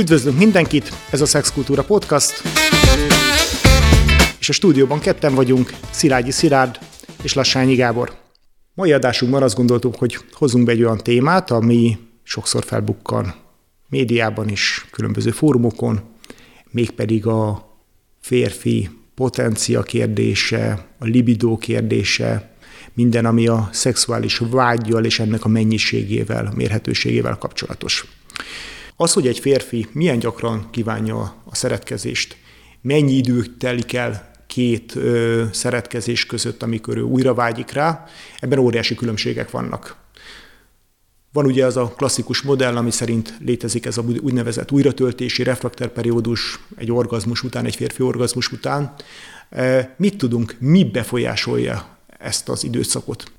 Üdvözlünk mindenkit, ez a Szexkultúra Podcast, és a stúdióban ketten vagyunk, Szilágyi Szilárd és Lassányi Gábor. Mai adásunkban azt gondoltuk, hogy hozzunk be egy olyan témát, ami sokszor felbukkan médiában is, különböző fórumokon, mégpedig a férfi potencia kérdése, a libidó kérdése, minden, ami a szexuális vágyjal és ennek a mennyiségével, a mérhetőségével kapcsolatos. Az, hogy egy férfi milyen gyakran kívánja a szeretkezést, mennyi idő telik el két ö, szeretkezés között, amikor ő újra vágyik rá, ebben óriási különbségek vannak. Van ugye az a klasszikus modell, ami szerint létezik ez a úgynevezett újratöltési refrakterperiódus egy orgazmus után, egy férfi orgazmus után. Mit tudunk, mi befolyásolja ezt az időszakot?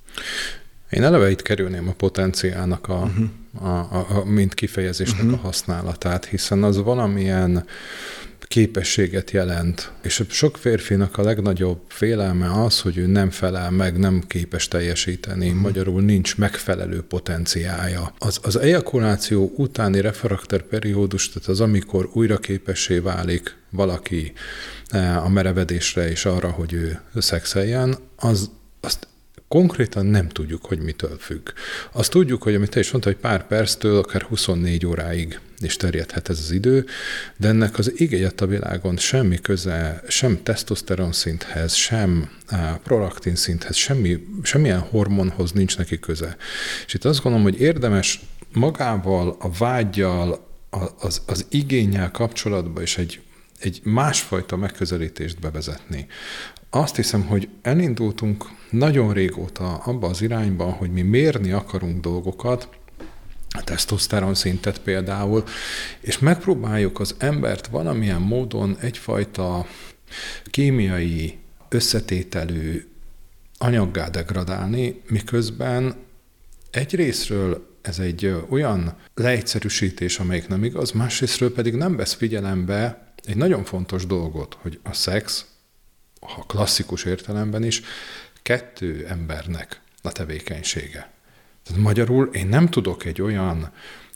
Én eleve itt kerülném a potenciálnak a, uh-huh. a, a, a mint kifejezésnek uh-huh. a használatát, hiszen az valamilyen képességet jelent. És sok férfinak a legnagyobb félelme az, hogy ő nem felel meg, nem képes teljesíteni, uh-huh. magyarul nincs megfelelő potenciája. Az, az ejakuláció utáni refrakter periódus, tehát az, amikor újra képessé válik valaki eh, a merevedésre és arra, hogy ő szexeljen, az, azt konkrétan nem tudjuk, hogy mitől függ. Azt tudjuk, hogy amit te is mondtad, hogy pár perctől akár 24 óráig is terjedhet ez az idő, de ennek az ég a világon semmi köze, sem tesztoszteron szinthez, sem prolaktin szinthez, semmi, semmilyen hormonhoz nincs neki köze. És itt azt gondolom, hogy érdemes magával, a vágyjal, az, az igényel kapcsolatban is egy, egy másfajta megközelítést bevezetni. Azt hiszem, hogy elindultunk nagyon régóta abba az irányba, hogy mi mérni akarunk dolgokat, a tesztoszteron szintet például, és megpróbáljuk az embert valamilyen módon egyfajta kémiai összetételű anyaggá degradálni, miközben egyrésztről ez egy olyan leegyszerűsítés, amelyik nem igaz, másrésztről pedig nem vesz figyelembe egy nagyon fontos dolgot, hogy a szex, ha klasszikus értelemben is, kettő embernek a tevékenysége. Tehát magyarul én nem tudok egy olyan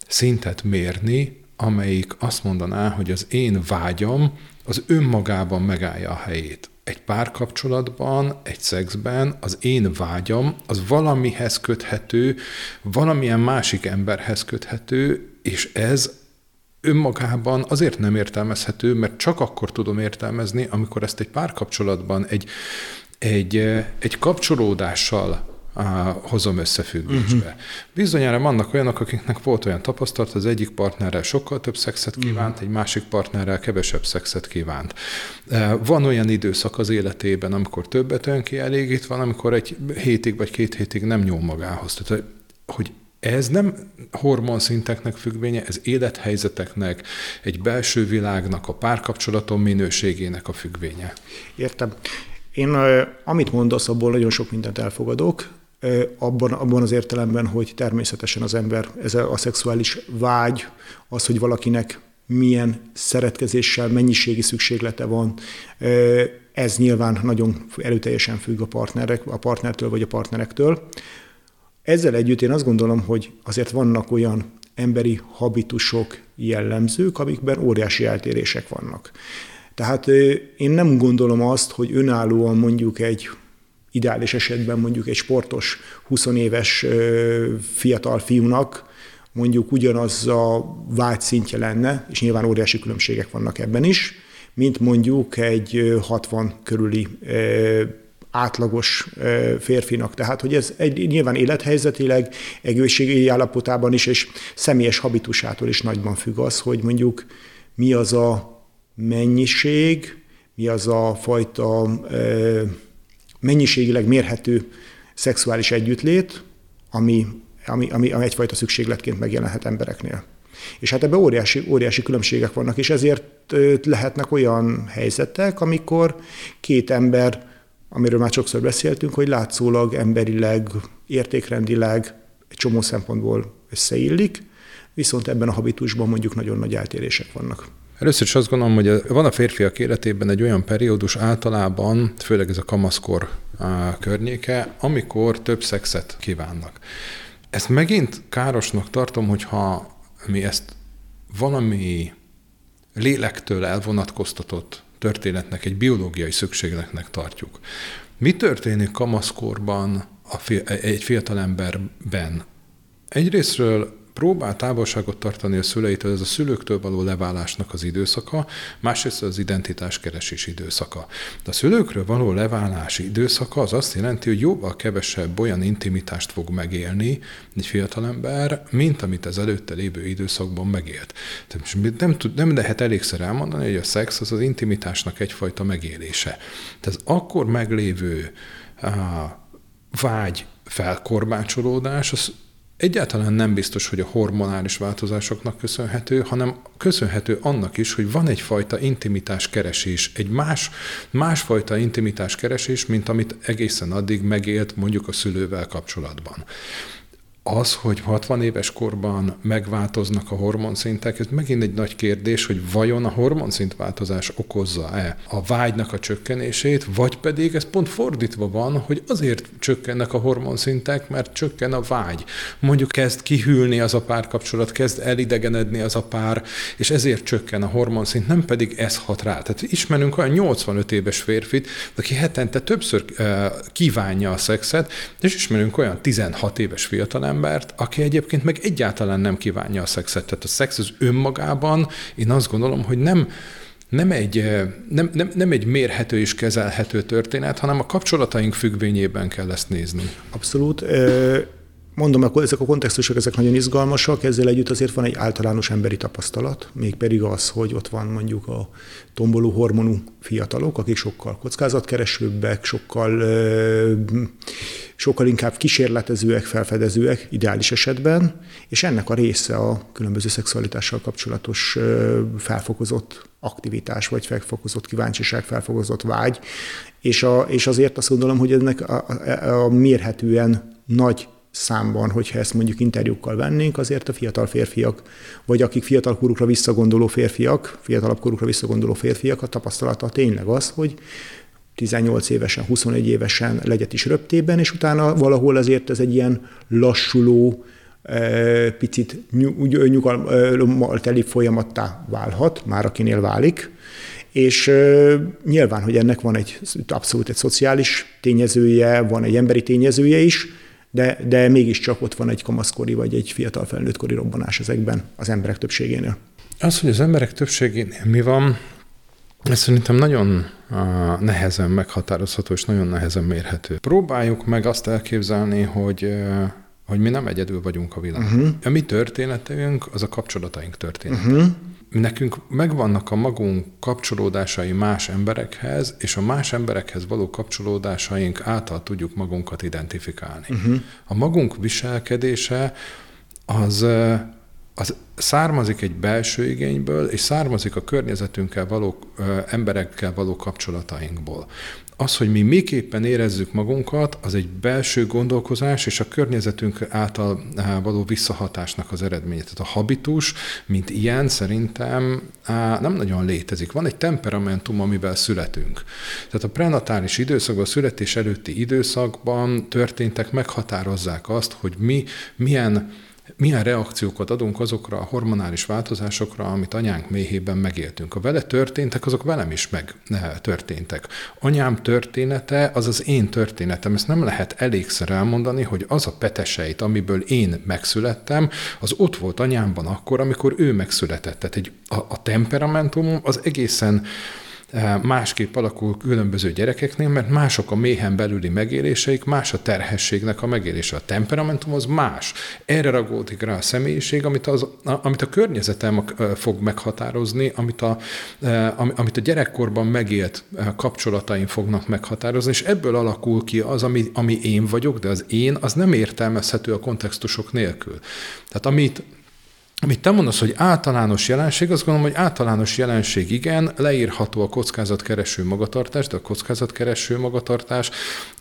szintet mérni, amelyik azt mondaná, hogy az én vágyam az önmagában megállja a helyét. Egy párkapcsolatban, egy szexben az én vágyam az valamihez köthető, valamilyen másik emberhez köthető, és ez önmagában azért nem értelmezhető, mert csak akkor tudom értelmezni, amikor ezt egy párkapcsolatban, egy, egy, egy kapcsolódással hozom összefüggésbe. Uh-huh. Bizonyára vannak olyanok, akiknek volt olyan tapasztalat, az egyik partnerrel sokkal több szexet kívánt, uh-huh. egy másik partnerrel kevesebb szexet kívánt. Van olyan időszak az életében, amikor többet önkielégít, van, amikor egy hétig vagy két hétig nem nyúl magához. Tehát, hogy ez nem hormonszinteknek függvénye, ez élethelyzeteknek, egy belső világnak, a párkapcsolatom minőségének a függvénye. Értem. Én, amit mondasz, abból nagyon sok mindent elfogadok, abban, abban az értelemben, hogy természetesen az ember, ez a szexuális vágy, az, hogy valakinek milyen szeretkezéssel, mennyiségi szükséglete van, ez nyilván nagyon erőteljesen függ a, partnerek, a partnertől vagy a partnerektől. Ezzel együtt én azt gondolom, hogy azért vannak olyan emberi habitusok, jellemzők, amikben óriási eltérések vannak. Tehát én nem gondolom azt, hogy önállóan mondjuk egy ideális esetben mondjuk egy sportos 20 éves fiatal fiúnak mondjuk ugyanaz a vágyszintje lenne, és nyilván óriási különbségek vannak ebben is, mint mondjuk egy 60 körüli átlagos férfinak. Tehát, hogy ez egy, nyilván élethelyzetileg, egészségügyi állapotában is, és személyes habitusától is nagyban függ az, hogy mondjuk mi az a mennyiség, mi az a fajta mennyiségileg mérhető szexuális együttlét, ami, ami, ami, ami egyfajta szükségletként megjelenhet embereknél. És hát ebben óriási, óriási különbségek vannak, és ezért lehetnek olyan helyzetek, amikor két ember, amiről már sokszor beszéltünk, hogy látszólag emberileg, értékrendileg egy csomó szempontból összeillik, viszont ebben a habitusban mondjuk nagyon nagy eltérések vannak. Először is azt gondolom, hogy van a férfiak életében egy olyan periódus általában, főleg ez a kamaszkor környéke, amikor több szexet kívánnak. Ezt megint károsnak tartom, hogyha mi ezt valami lélektől elvonatkoztatott történetnek, egy biológiai szükségletnek tartjuk. Mi történik kamaszkorban a fi- egy fiatalemberben? Egyrésztről próbál távolságot tartani a szüleitől, ez a szülőktől való leválásnak az időszaka, másrészt az identitás keresés időszaka. De a szülőkről való leválási időszaka az azt jelenti, hogy jóval kevesebb olyan intimitást fog megélni egy fiatalember, mint amit az előtte lévő időszakban megélt. Tehát nem, tud, nem lehet elégszer elmondani, hogy a szex az az intimitásnak egyfajta megélése. Tehát az akkor meglévő á, vágy felkorbácsolódás, az egyáltalán nem biztos, hogy a hormonális változásoknak köszönhető, hanem köszönhető annak is, hogy van egyfajta intimitás keresés, egy más, másfajta intimitás keresés, mint amit egészen addig megélt mondjuk a szülővel kapcsolatban az, hogy 60 éves korban megváltoznak a hormonszintek, ez megint egy nagy kérdés, hogy vajon a hormonszintváltozás okozza-e a vágynak a csökkenését, vagy pedig ez pont fordítva van, hogy azért csökkennek a hormonszintek, mert csökken a vágy. Mondjuk kezd kihűlni az a párkapcsolat, kezd elidegenedni az a pár, és ezért csökken a hormonszint, nem pedig ez hat rá. Tehát ismerünk olyan 85 éves férfit, aki hetente többször uh, kívánja a szexet, és ismerünk olyan 16 éves fiatalember, embert, aki egyébként meg egyáltalán nem kívánja a szexet. Tehát a szex az önmagában, én azt gondolom, hogy nem, nem egy, nem, nem, nem egy mérhető és kezelhető történet, hanem a kapcsolataink függvényében kell ezt nézni. Abszolút. Mondom, akkor ezek a kontextusok ezek nagyon izgalmasak, ezzel együtt azért van egy általános emberi tapasztalat, mégpedig az, hogy ott van mondjuk a tomboló hormonú fiatalok, akik sokkal kockázatkeresőbbek, sokkal, sokkal inkább kísérletezőek, felfedezőek ideális esetben, és ennek a része a különböző szexualitással kapcsolatos felfokozott aktivitás, vagy felfokozott kíváncsiság, felfokozott vágy, és, a, és azért azt gondolom, hogy ennek a, a, a mérhetően nagy számban, hogyha ezt mondjuk interjúkkal vennénk, azért a fiatal férfiak, vagy akik fiatal korukra visszagondoló férfiak, fiatalabb korukra visszagondoló férfiak, a tapasztalata tényleg az, hogy 18 évesen, 21 évesen legyet is röptében, és utána valahol azért ez egy ilyen lassuló, e, picit nyugalommal teli folyamattá válhat, már akinél válik, és nyilván, hogy ennek van egy abszolút egy szociális tényezője, van egy emberi tényezője is, de, de mégiscsak ott van egy kamaszkori vagy egy fiatal felnőttkori robbanás ezekben az emberek többségénél. Az, hogy az emberek többségénél mi van, ez szerintem nagyon nehezen meghatározható és nagyon nehezen mérhető. Próbáljuk meg azt elképzelni, hogy hogy mi nem egyedül vagyunk a világon. Uh-huh. A mi történetünk az a kapcsolataink története. Uh-huh nekünk megvannak a magunk kapcsolódásai más emberekhez, és a más emberekhez való kapcsolódásaink által tudjuk magunkat identifikálni. Uh-huh. A magunk viselkedése az, az származik egy belső igényből, és származik a környezetünkkel való, emberekkel való kapcsolatainkból az, hogy mi miképpen érezzük magunkat, az egy belső gondolkozás és a környezetünk által eh, való visszahatásnak az eredménye. Tehát a habitus, mint ilyen, szerintem eh, nem nagyon létezik. Van egy temperamentum, amivel születünk. Tehát a prenatális időszakban, a születés előtti időszakban történtek, meghatározzák azt, hogy mi milyen milyen reakciókat adunk azokra a hormonális változásokra, amit anyánk méhében megéltünk. A vele történtek, azok velem is meg történtek. Anyám története az az én történetem. Ezt nem lehet elégszer elmondani, hogy az a peteseit, amiből én megszülettem, az ott volt anyámban akkor, amikor ő megszületett. Tehát egy, a, a temperamentum az egészen másképp alakul különböző gyerekeknél, mert mások a méhen belüli megéléseik, más a terhességnek a megélése. A temperamentum az más. Erre ragódik rá a személyiség, amit, az, amit a környezetem eh, fog meghatározni, amit a, eh, amit a gyerekkorban megélt kapcsolataim fognak meghatározni, és ebből alakul ki az, ami, ami én vagyok, de az én, az nem értelmezhető a kontextusok nélkül. Tehát amit amit te mondasz, hogy általános jelenség, azt gondolom, hogy általános jelenség igen, leírható a kockázatkereső magatartás, de a kockázatkereső magatartás,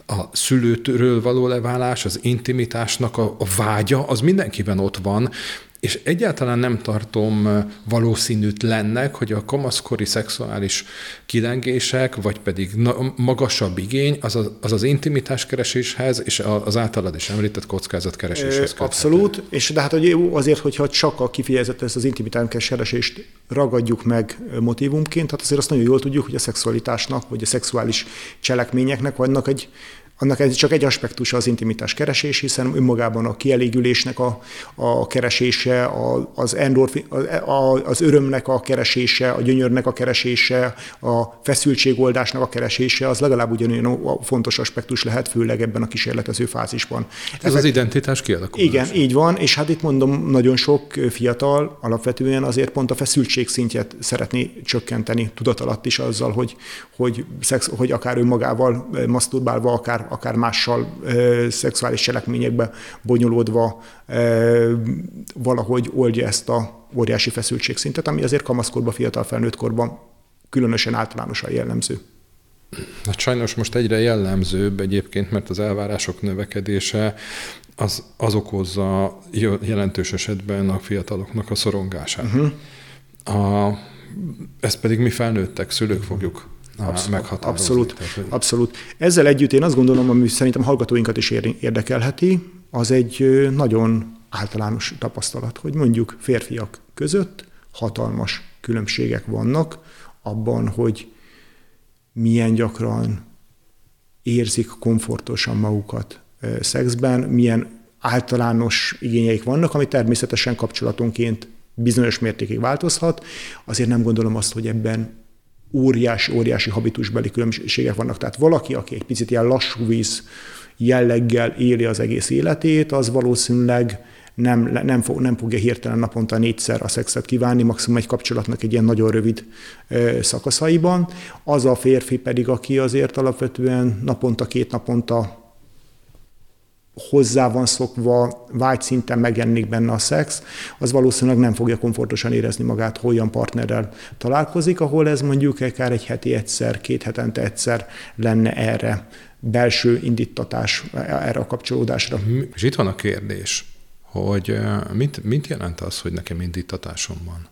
a szülőtől való leválás, az intimitásnak a, a vágya, az mindenkiben ott van, és egyáltalán nem tartom valószínűtlennek, hogy a kamaszkori szexuális kilengések, vagy pedig magasabb igény az az, az, az intimitás kereséshez és az általad is említett kockázat kereséshez Abszolút, és de hát hogy azért, hogyha csak a kifejezett ezt az intimitás keresést ragadjuk meg motivumként, hát azért azt nagyon jól tudjuk, hogy a szexualitásnak, vagy a szexuális cselekményeknek vannak egy annak ez csak egy aspektusa az intimitás keresés, hiszen önmagában a kielégülésnek a, a keresése, a, az, endorfin, a, az örömnek a keresése, a gyönyörnek a keresése, a feszültségoldásnak a keresése, az legalább ugyanolyan fontos aspektus lehet, főleg ebben a kísérletező fázisban. Ez Ezek, az identitás kialakulása. Igen, így van, és hát itt mondom, nagyon sok fiatal alapvetően azért pont a feszültség szintjét szeretné csökkenteni tudat alatt is azzal, hogy, hogy, szex, hogy akár önmagával maszturbálva, akár akár, mással ö, szexuális cselekményekbe bonyolódva ö, valahogy oldja ezt a óriási feszültségszintet, ami azért kamaszkorban, fiatal felnőttkorban különösen általánosan jellemző. Hát sajnos most egyre jellemzőbb egyébként, mert az elvárások növekedése az, az okozza jelentős esetben a fiataloknak a szorongását. Uh-huh. A, ezt pedig mi felnőttek, szülők fogjuk Abszolút, abszolút, tehát, abszolút. Ezzel együtt én azt gondolom, ami szerintem hallgatóinkat is érdekelheti, az egy nagyon általános tapasztalat, hogy mondjuk férfiak között hatalmas különbségek vannak abban, hogy milyen gyakran érzik komfortosan magukat szexben, milyen általános igényeik vannak, ami természetesen kapcsolatonként bizonyos mértékig változhat. Azért nem gondolom azt, hogy ebben óriási, óriási habitusbeli különbségek vannak. Tehát valaki, aki egy picit ilyen lassú víz jelleggel éli az egész életét, az valószínűleg nem, nem, fog, nem fogja hirtelen naponta négyszer a szexet kívánni, maximum egy kapcsolatnak egy ilyen nagyon rövid ö, szakaszaiban. Az a férfi pedig, aki azért alapvetően naponta, két naponta hozzá van szokva, vágyszinten megjelenik benne a szex, az valószínűleg nem fogja komfortosan érezni magát, hogy olyan partnerrel találkozik, ahol ez mondjuk akár egy heti egyszer, két hetente egyszer lenne erre belső indítatás, erre a kapcsolódásra. És itt van a kérdés, hogy mit, mit jelent az, hogy nekem indítatásom van?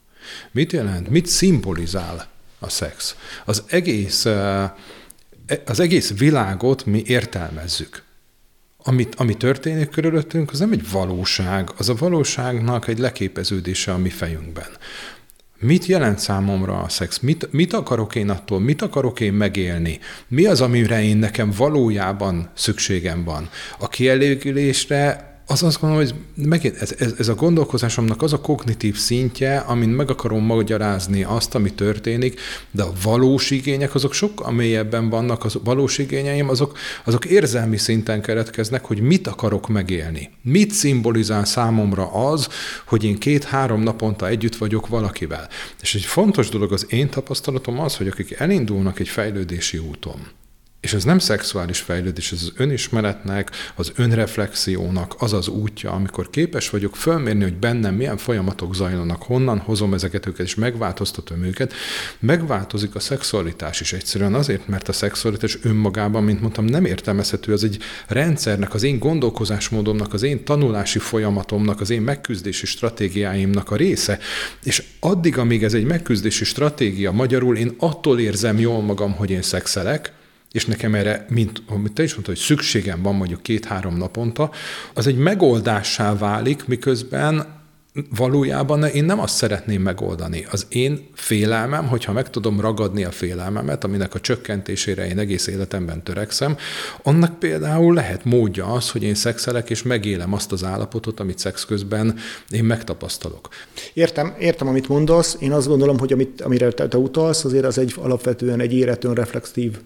Mit jelent, mit szimbolizál a szex? Az egész, az egész világot mi értelmezzük amit, ami történik körülöttünk, az nem egy valóság, az a valóságnak egy leképeződése a mi fejünkben. Mit jelent számomra a szex? Mit, mit akarok én attól? Mit akarok én megélni? Mi az, amire én nekem valójában szükségem van? A kielégülésre az azt gondolom, hogy megint ez, ez, ez a gondolkozásomnak az a kognitív szintje, amin meg akarom magyarázni azt, ami történik, de a valós igények azok sokkal mélyebben vannak, az valós igényeim azok, azok érzelmi szinten keretkeznek, hogy mit akarok megélni. Mit szimbolizál számomra az, hogy én két-három naponta együtt vagyok valakivel. És egy fontos dolog az én tapasztalatom az, hogy akik elindulnak egy fejlődési úton, és ez nem szexuális fejlődés, ez az önismeretnek, az önreflexiónak az az útja, amikor képes vagyok fölmérni, hogy bennem milyen folyamatok zajlanak, honnan hozom ezeket őket, és megváltoztatom őket. Megváltozik a szexualitás is egyszerűen azért, mert a szexualitás önmagában, mint mondtam, nem értelmezhető, az egy rendszernek, az én gondolkozásmódomnak, az én tanulási folyamatomnak, az én megküzdési stratégiáimnak a része. És addig, amíg ez egy megküzdési stratégia, magyarul én attól érzem jól magam, hogy én szexelek, és nekem erre, mint amit te is mondtad, hogy szükségem van mondjuk két-három naponta, az egy megoldássá válik, miközben valójában én nem azt szeretném megoldani. Az én félelmem, hogyha meg tudom ragadni a félelmemet, aminek a csökkentésére én egész életemben törekszem, annak például lehet módja az, hogy én szexelek és megélem azt az állapotot, amit szex közben én megtapasztalok. Értem, értem, amit mondasz. Én azt gondolom, hogy amit, amire te, te utalsz, azért az egy alapvetően egy éretön reflexív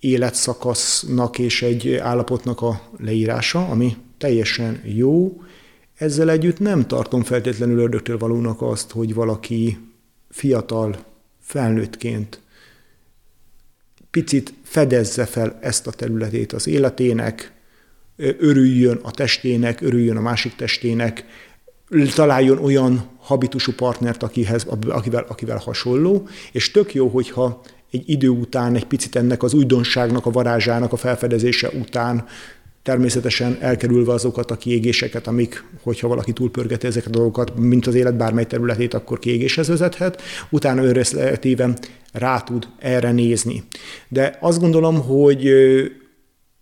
életszakasznak és egy állapotnak a leírása, ami teljesen jó. Ezzel együtt nem tartom feltétlenül ördögtől valónak azt, hogy valaki fiatal, felnőttként picit fedezze fel ezt a területét az életének, örüljön a testének, örüljön a másik testének, találjon olyan habitusú partnert, akihez, akivel, akivel hasonló, és tök jó, hogyha egy idő után, egy picit ennek az újdonságnak, a varázsának a felfedezése után természetesen elkerülve azokat a kiégéseket, amik, hogyha valaki túlpörgeti ezeket a dolgokat, mint az élet bármely területét, akkor kiégéshez vezethet, utána önreflektíven rá tud erre nézni. De azt gondolom, hogy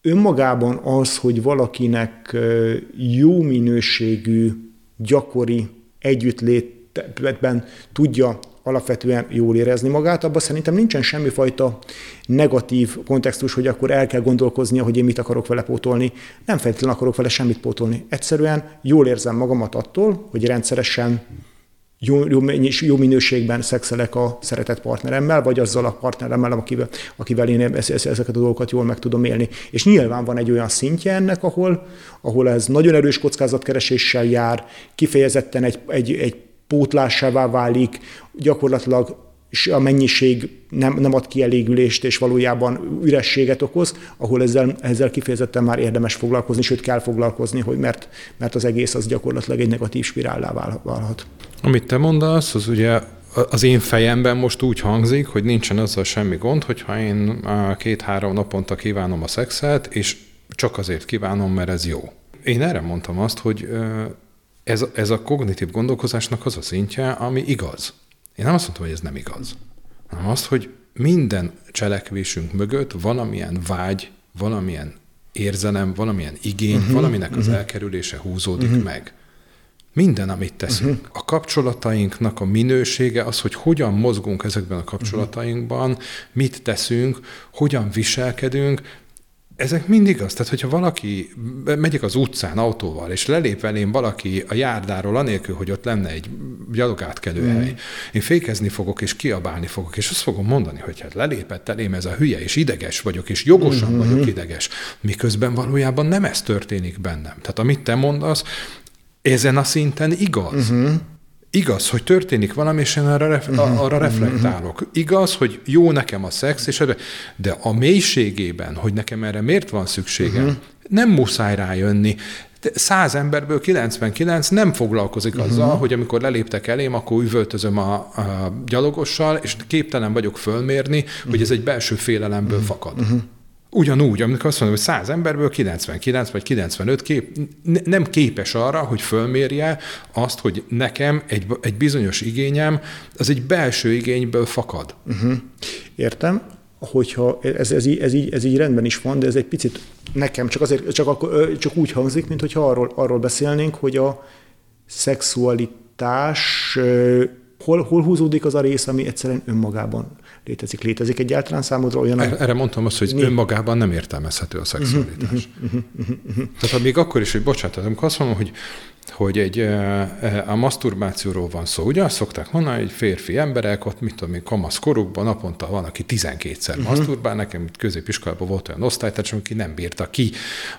önmagában az, hogy valakinek jó minőségű, gyakori együttlétben tudja alapvetően jól érezni magát, abban szerintem nincsen semmifajta negatív kontextus, hogy akkor el kell gondolkoznia, hogy én mit akarok vele pótolni. Nem feltétlenül akarok vele semmit pótolni. Egyszerűen jól érzem magamat attól, hogy rendszeresen jó, jó, jó minőségben szexelek a szeretett partneremmel, vagy azzal a partneremmel, akivel, akivel én ezeket a dolgokat jól meg tudom élni. És nyilván van egy olyan szintje ennek, ahol, ahol ez nagyon erős kockázatkereséssel jár, kifejezetten egy, egy, egy pótlásává válik, gyakorlatilag a mennyiség nem, nem ad kielégülést, és valójában ürességet okoz, ahol ezzel, ezzel kifejezetten már érdemes foglalkozni, sőt kell foglalkozni, hogy mert, mert az egész az gyakorlatilag egy negatív spirállá válhat. Amit te mondasz, az ugye az én fejemben most úgy hangzik, hogy nincsen azzal semmi gond, hogyha én két-három naponta kívánom a szexet, és csak azért kívánom, mert ez jó. Én erre mondtam azt, hogy ez, ez a kognitív gondolkozásnak az a szintje, ami igaz. Én nem azt mondtam, hogy ez nem igaz, hanem azt, hogy minden cselekvésünk mögött valamilyen vágy, valamilyen érzelem, valamilyen igény, uh-huh, valaminek uh-huh. az mhm. elkerülése húzódik uh-huh. meg. Minden, amit teszünk. Uh-huh. A kapcsolatainknak a minősége az, hogy hogyan mozgunk ezekben a kapcsolatainkban, mit teszünk, hogyan viselkedünk, ezek mindig az, tehát hogyha valaki, megyek az utcán autóval, és lelép elém valaki a járdáról, anélkül, hogy ott lenne egy gyalogátkelő mm. hely, én fékezni fogok, és kiabálni fogok, és azt fogom mondani, hogy hát lelépett elém ez a hülye, és ideges vagyok, és jogosan mm-hmm. vagyok ideges, miközben valójában nem ez történik bennem. Tehát amit te mondasz, ezen a szinten igaz. Mm-hmm. Igaz, hogy történik valami, és én arra, ref, uh-huh. arra reflektálok. Igaz, hogy jó nekem a szex, és erre, de a mélységében, hogy nekem erre miért van szükségem, uh-huh. nem muszáj rájönni. Száz emberből 99 nem foglalkozik uh-huh. azzal, hogy amikor leléptek elém, akkor üvöltözöm a, a gyalogossal, és képtelen vagyok fölmérni, uh-huh. hogy ez egy belső félelemből uh-huh. fakad. Uh-huh. Ugyanúgy, amikor azt mondom, hogy 100 emberből 99 vagy 95 kép, nem képes arra, hogy fölmérje azt, hogy nekem egy, egy bizonyos igényem, az egy belső igényből fakad. Uh-huh. Értem, hogyha ez, ez, így, ez, így, ez így rendben is van, de ez egy picit nekem csak, azért, csak, akkor, csak úgy hangzik, mint hogyha arról, arról beszélnénk, hogy a szexualitás hol, hol húzódik az a rész, ami egyszerűen önmagában létezik. Létezik egyáltalán számodra olyan... Erre mondtam azt, hogy mi? önmagában nem értelmezhető a szexualitás. Tehát még akkor is, hogy bocsánat, amikor azt mondom, hogy hogy egy, a maszturbációról van szó. Ugye azt szokták mondani, hogy férfi emberek, ott mit tudom én, kamasz korukban naponta van, aki 12-szer uh-huh. maszturbál, nekem középiskolában volt olyan osztálytársam, aki nem bírta ki,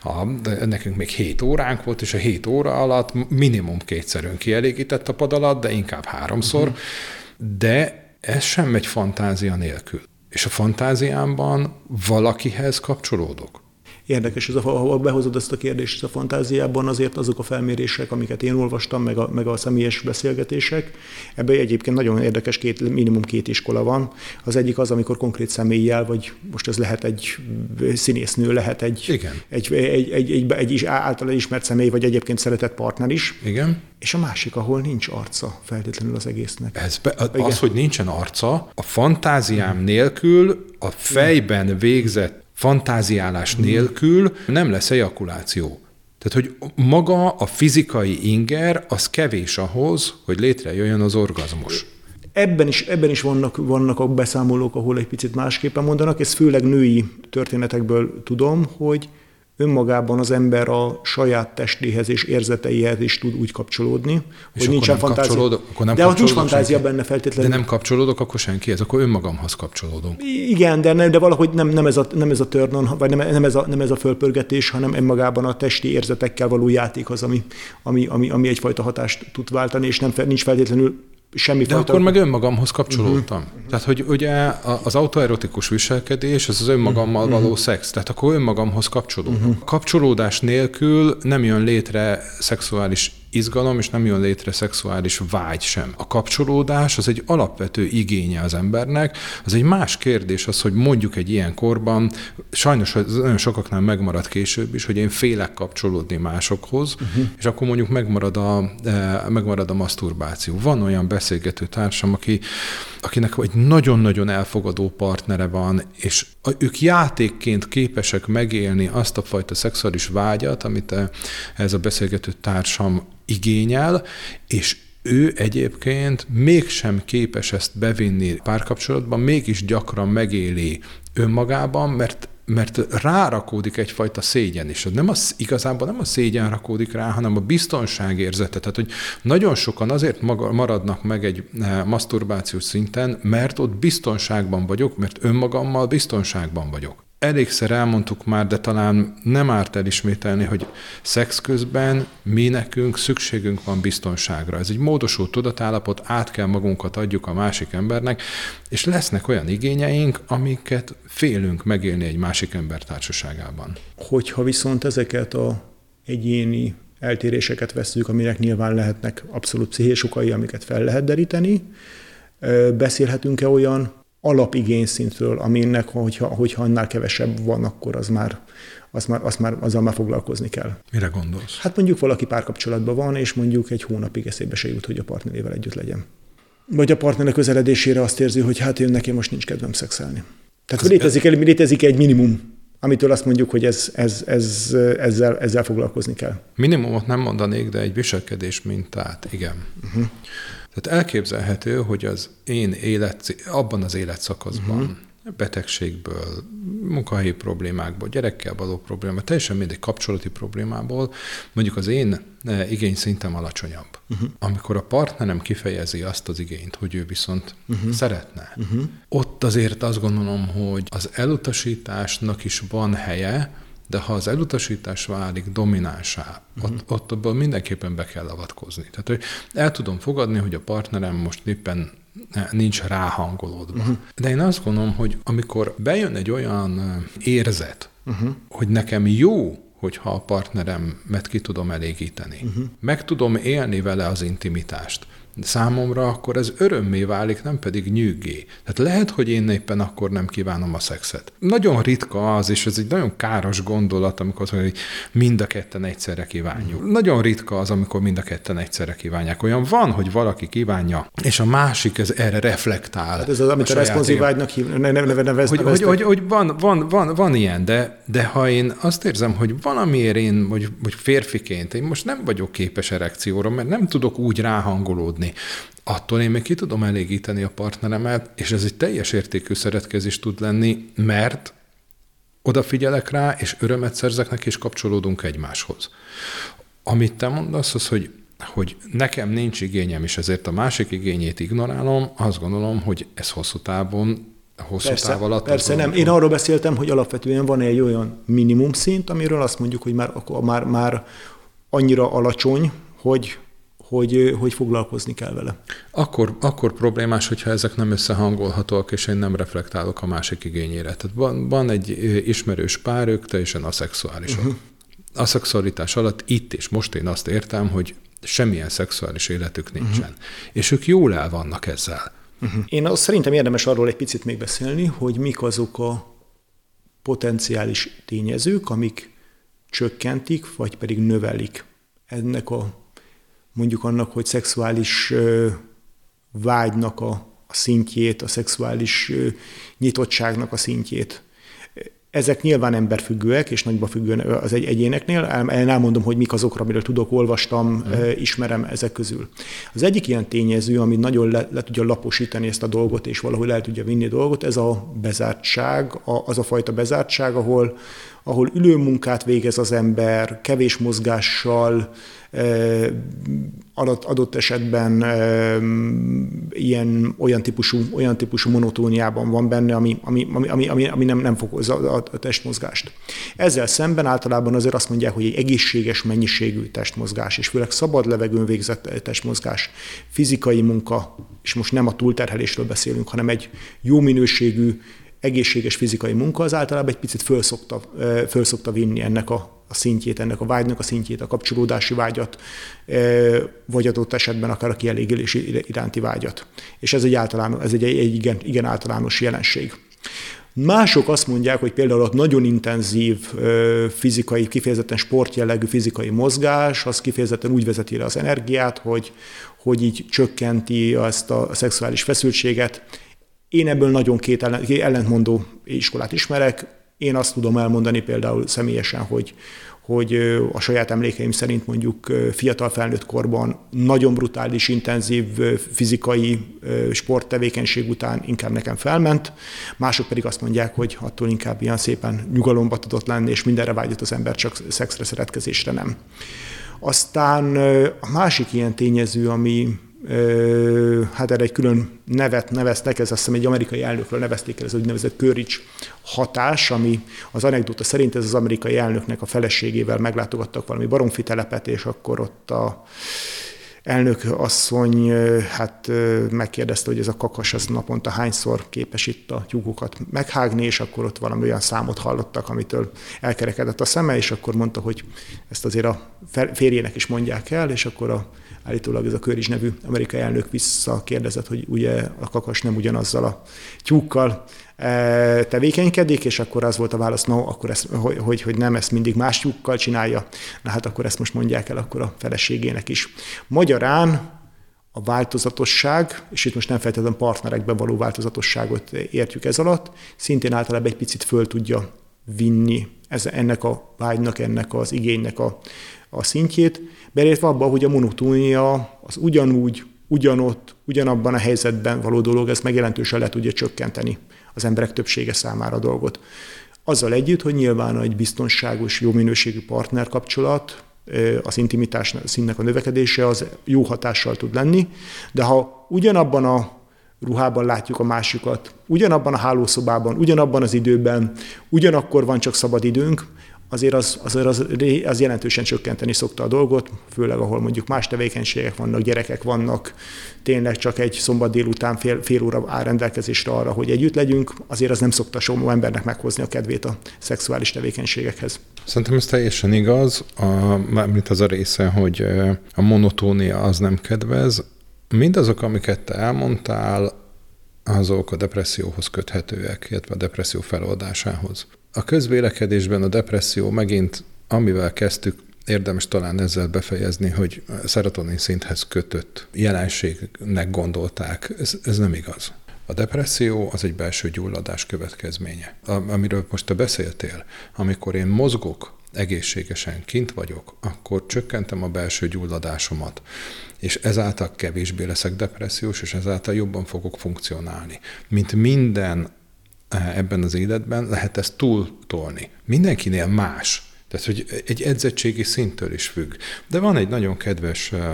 a, nekünk még 7 óránk volt, és a 7 óra alatt minimum kétszer önkielégített a pad alatt, de inkább háromszor, uh-huh. de ez sem megy fantázia nélkül. És a fantáziámban valakihez kapcsolódok. Érdekes, ez a, ha behozod ezt a kérdést a fantáziában, azért azok a felmérések, amiket én olvastam, meg a, meg a személyes beszélgetések, ebben egyébként nagyon érdekes, két, minimum két iskola van. Az egyik az, amikor konkrét személlyel, vagy most ez lehet egy színésznő, lehet egy, Igen. egy, egy, egy, egy, egy, egy általán ismert személy, vagy egyébként szeretett partner is. Igen. És a másik, ahol nincs arca feltétlenül az egésznek. Ez be, az, az, hogy nincsen arca, a fantáziám nélkül a fejben végzett fantáziálás nélkül nem lesz ejakuláció. Tehát, hogy maga a fizikai inger, az kevés ahhoz, hogy létrejöjjön az orgazmus. Ebben is, ebben is vannak, vannak a beszámolók, ahol egy picit másképpen mondanak. Ez főleg női történetekből tudom, hogy önmagában az ember a saját testéhez és érzeteihez is tud úgy kapcsolódni, és hogy nincsen fantázia. Akkor nem de ott nincs fantázia senki. benne feltétlenül. De nem kapcsolódok, akkor senki, ez akkor önmagamhoz kapcsolódom. Igen, de, nem, de valahogy nem, nem, ez a, nem ez a turn vagy nem, nem, ez a, nem ez a fölpörgetés, hanem önmagában a testi érzetekkel való játék az, ami, ami, ami, ami egyfajta hatást tud váltani, és nem, nincs feltétlenül semmi De akkor meg önmagamhoz kapcsolódtam. Uh-huh. Tehát, hogy ugye az autoerotikus viselkedés, az az önmagammal uh-huh. való szex. Tehát akkor önmagamhoz kapcsolódom. Uh-huh. Kapcsolódás nélkül nem jön létre szexuális izgalom, és nem jön létre szexuális vágy sem. A kapcsolódás az egy alapvető igénye az embernek, az egy más kérdés az, hogy mondjuk egy ilyen korban, sajnos ez nagyon sokaknál megmarad később is, hogy én félek kapcsolódni másokhoz, uh-huh. és akkor mondjuk megmarad a, eh, megmarad a maszturbáció. Van olyan beszélgető társam, aki, akinek egy nagyon-nagyon elfogadó partnere van, és ők játékként képesek megélni azt a fajta szexuális vágyat, amit eh, ez a beszélgető társam igényel, és ő egyébként mégsem képes ezt bevinni párkapcsolatban, mégis gyakran megéli önmagában, mert mert rárakódik egyfajta szégyen, és nem az, igazából nem a szégyen rakódik rá, hanem a biztonságérzete. Tehát, hogy nagyon sokan azért maradnak meg egy eh, maszturbációs szinten, mert ott biztonságban vagyok, mert önmagammal biztonságban vagyok. Elégszer elmondtuk már, de talán nem árt elismételni, hogy szex közben mi nekünk szükségünk van biztonságra. Ez egy módosult tudatállapot, át kell magunkat adjuk a másik embernek, és lesznek olyan igényeink, amiket félünk megélni egy másik ember társaságában. Hogyha viszont ezeket a egyéni eltéréseket veszünk, aminek nyilván lehetnek abszolút pszichés okai, amiket fel lehet deríteni, beszélhetünk-e olyan alapigényszintről, aminek, hogyha, hogyha annál kevesebb van, akkor az már, az már, az már, azzal már foglalkozni kell. Mire gondolsz? Hát mondjuk valaki párkapcsolatban van, és mondjuk egy hónapig eszébe se jut, hogy a partnerével együtt legyen. Vagy a partnernek közeledésére azt érzi, hogy hát én nekem most nincs kedvem szexelni. Tehát ez létezik, ez... létezik egy minimum, amitől azt mondjuk, hogy ez, ez, ez, ezzel, ezzel foglalkozni kell. Minimumot nem mondanék, de egy viselkedés mintát, igen. Uh-huh. Tehát elképzelhető, hogy az én élet, abban az életszakaszban, uh-huh. betegségből, munkahelyi problémákból, gyerekkel való probléma, teljesen mindegy kapcsolati problémából, mondjuk az én e, igényszintem alacsonyabb. Uh-huh. Amikor a partnerem kifejezi azt az igényt, hogy ő viszont uh-huh. szeretne, uh-huh. ott azért azt gondolom, hogy az elutasításnak is van helye, de ha az elutasítás válik dominánsá, uh-huh. ott, ott abban mindenképpen be kell avatkozni. Tehát, hogy el tudom fogadni, hogy a partnerem most éppen nincs ráhangolódva. Uh-huh. De én azt gondolom, hogy amikor bejön egy olyan érzet, uh-huh. hogy nekem jó, hogyha a partneremet ki tudom elégíteni, uh-huh. meg tudom élni vele az intimitást, számomra, akkor ez örömmé válik, nem pedig nyűgé. Tehát lehet, hogy én éppen akkor nem kívánom a szexet. Nagyon ritka az, és ez egy nagyon káros gondolat, amikor az, hogy mind a ketten egyszerre kívánjuk. Mm. Nagyon ritka az, amikor mind a ketten egyszerre kívánják. Olyan van, hogy valaki kívánja, és a másik ez erre reflektál. Hát ez az, amit a, a responsív vágynak hív, ne, ne, hogy, hogy, hogy, hogy, van, van, van, van ilyen, de, de ha én azt érzem, hogy valamiért én, vagy, vagy férfiként, én most nem vagyok képes erekcióra, mert nem tudok úgy ráhangolódni, attól én még ki tudom elégíteni a partneremet, és ez egy teljes értékű szeretkezés tud lenni, mert odafigyelek rá, és örömet szerzek neki, és kapcsolódunk egymáshoz. Amit te mondasz, az, hogy hogy nekem nincs igényem, és ezért a másik igényét ignorálom, azt gondolom, hogy ez hosszú távon hosszú persze, táv alatt. Persze nem. Én arról beszéltem, hogy alapvetően van egy olyan minimum szint, amiről azt mondjuk, hogy már, már, már annyira alacsony, hogy hogy, hogy foglalkozni kell vele. Akkor, akkor problémás, hogyha ezek nem összehangolhatóak, és én nem reflektálok a másik igényére. Tehát van, van egy ismerős pár, ők teljesen aszexuálisok. Uh-huh. A szexualitás alatt itt és most én azt értem, hogy semmilyen szexuális életük nincsen. Uh-huh. És ők jól el vannak ezzel. Uh-huh. Én azt szerintem érdemes arról egy picit még beszélni, hogy mik azok a potenciális tényezők, amik csökkentik, vagy pedig növelik ennek a mondjuk annak, hogy szexuális vágynak a, a szintjét, a szexuális nyitottságnak a szintjét. Ezek nyilván emberfüggőek, és nagyba függően az egy egyéneknél. El, elmondom, hogy mik azokra, amiről tudok, olvastam, mm. ismerem ezek közül. Az egyik ilyen tényező, ami nagyon le, le tudja laposítani ezt a dolgot, és valahogy le tudja vinni a dolgot, ez a bezártság, az a fajta bezártság, ahol, ahol ülőmunkát végez az ember, kevés mozgással, adott, adott esetben ilyen, olyan, típusú, olyan típusú monotóniában van benne, ami, ami, ami, ami, ami nem, nem fokozza a, testmozgást. Ezzel szemben általában azért azt mondják, hogy egy egészséges mennyiségű testmozgás, és főleg szabad levegőn végzett testmozgás, fizikai munka, és most nem a túlterhelésről beszélünk, hanem egy jó minőségű egészséges fizikai munka az általában egy picit föl szokta, föl szokta vinni ennek a, a szintjét, ennek a vágynak a szintjét, a kapcsolódási vágyat, vagy adott esetben akár a kielégülési iránti vágyat. És ez egy, általán, ez egy, egy igen, igen általános jelenség. Mások azt mondják, hogy például ott nagyon intenzív fizikai, kifejezetten sportjellegű fizikai mozgás, az kifejezetten úgy vezeti le az energiát, hogy, hogy így csökkenti ezt a szexuális feszültséget. Én ebből nagyon két ellentmondó iskolát ismerek. Én azt tudom elmondani például személyesen, hogy, hogy a saját emlékeim szerint mondjuk fiatal felnőtt korban nagyon brutális, intenzív fizikai sporttevékenység után inkább nekem felment, mások pedig azt mondják, hogy attól inkább ilyen szépen nyugalomba tudott lenni, és mindenre vágyott az ember, csak szexre, szeretkezésre nem. Aztán a másik ilyen tényező, ami hát erre egy külön nevet neveztek, ez azt hiszem egy amerikai elnökről nevezték el, ez úgynevezett Körics hatás, ami az anekdóta szerint ez az amerikai elnöknek a feleségével meglátogattak valami baromfi telepet, és akkor ott a elnök asszony hát megkérdezte, hogy ez a kakas az naponta hányszor képes itt a tyúkokat meghágni, és akkor ott valami olyan számot hallottak, amitől elkerekedett a szeme, és akkor mondta, hogy ezt azért a férjének is mondják el, és akkor a állítólag ez a Körizs nevű amerikai elnök visszakérdezett, hogy ugye a kakas nem ugyanazzal a tyúkkal e, tevékenykedik, és akkor az volt a válasz, no, akkor ezt, hogy, hogy nem, ezt mindig más tyúkkal csinálja, na hát akkor ezt most mondják el akkor a feleségének is. Magyarán a változatosság, és itt most nem feltétlenül partnerekben való változatosságot értjük ez alatt, szintén általában egy picit föl tudja vinni ez, ennek a vágynak, ennek az igénynek a, a szintjét, belépve abba, hogy a monotónia az ugyanúgy, ugyanott, ugyanabban a helyzetben való dolog, ez meg jelentősen le tudja csökkenteni az emberek többsége számára a dolgot. Azzal együtt, hogy nyilván egy biztonságos, jó minőségű partnerkapcsolat, az intimitás színnek a növekedése az jó hatással tud lenni, de ha ugyanabban a ruhában látjuk a másikat, ugyanabban a hálószobában, ugyanabban az időben, ugyanakkor van csak szabad időnk, azért az, azért az, az jelentősen csökkenteni szokta a dolgot, főleg ahol mondjuk más tevékenységek vannak, gyerekek vannak, tényleg csak egy szombat délután fél, fél óra áll rendelkezésre arra, hogy együtt legyünk, azért az nem szokta sok embernek meghozni a kedvét a szexuális tevékenységekhez. Szerintem ez teljesen igaz, a, mint az a része, hogy a monotónia az nem kedvez. Mindazok, amiket te elmondtál, azok a depresszióhoz köthetőek, illetve a depresszió feloldásához. A közvélekedésben a depresszió megint, amivel kezdtük, érdemes talán ezzel befejezni, hogy szerotonin szinthez kötött jelenségnek gondolták. Ez, ez nem igaz. A depresszió az egy belső gyulladás következménye. Amiről most te beszéltél, amikor én mozgok, egészségesen kint vagyok, akkor csökkentem a belső gyulladásomat, és ezáltal kevésbé leszek depressziós, és ezáltal jobban fogok funkcionálni. Mint minden Eh, ebben az életben lehet ezt túltolni. Mindenkinél más. Tehát, hogy egy edzettségi szinttől is függ. De van egy nagyon kedves eh,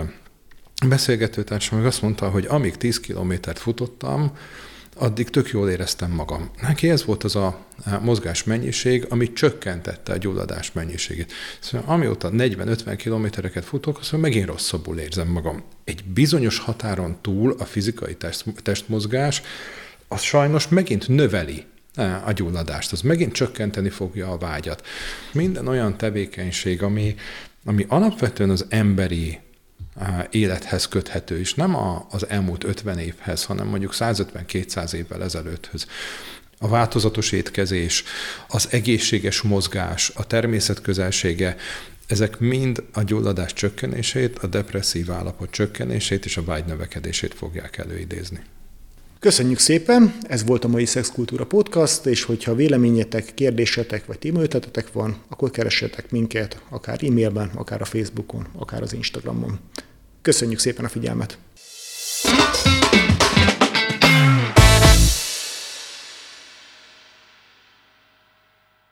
beszélgetőtársam, meg azt mondta, hogy amíg 10 kilométert futottam, addig tök jól éreztem magam. Neki ez volt az a mozgás mennyiség, ami csökkentette a gyulladás mennyiségét. Szóval amióta 40-50 kilométereket futok, azt megint rosszabbul érzem magam. Egy bizonyos határon túl a fizikai test, testmozgás az sajnos megint növeli eh, a gyulladást, az megint csökkenteni fogja a vágyat. Minden olyan tevékenység, ami, ami alapvetően az emberi élethez köthető, és nem a, az elmúlt 50 évhez, hanem mondjuk 150-200 évvel ezelőtthöz. A változatos étkezés, az egészséges mozgás, a természet közelsége, ezek mind a gyulladás csökkenését, a depresszív állapot csökkenését és a vágy növekedését fogják előidézni. Köszönjük szépen, ez volt a mai Szexkultúra Podcast, és hogyha véleményetek, kérdésetek vagy témaötletetek van, akkor keressetek minket akár e-mailben, akár a Facebookon, akár az Instagramon. Köszönjük szépen a figyelmet! thank you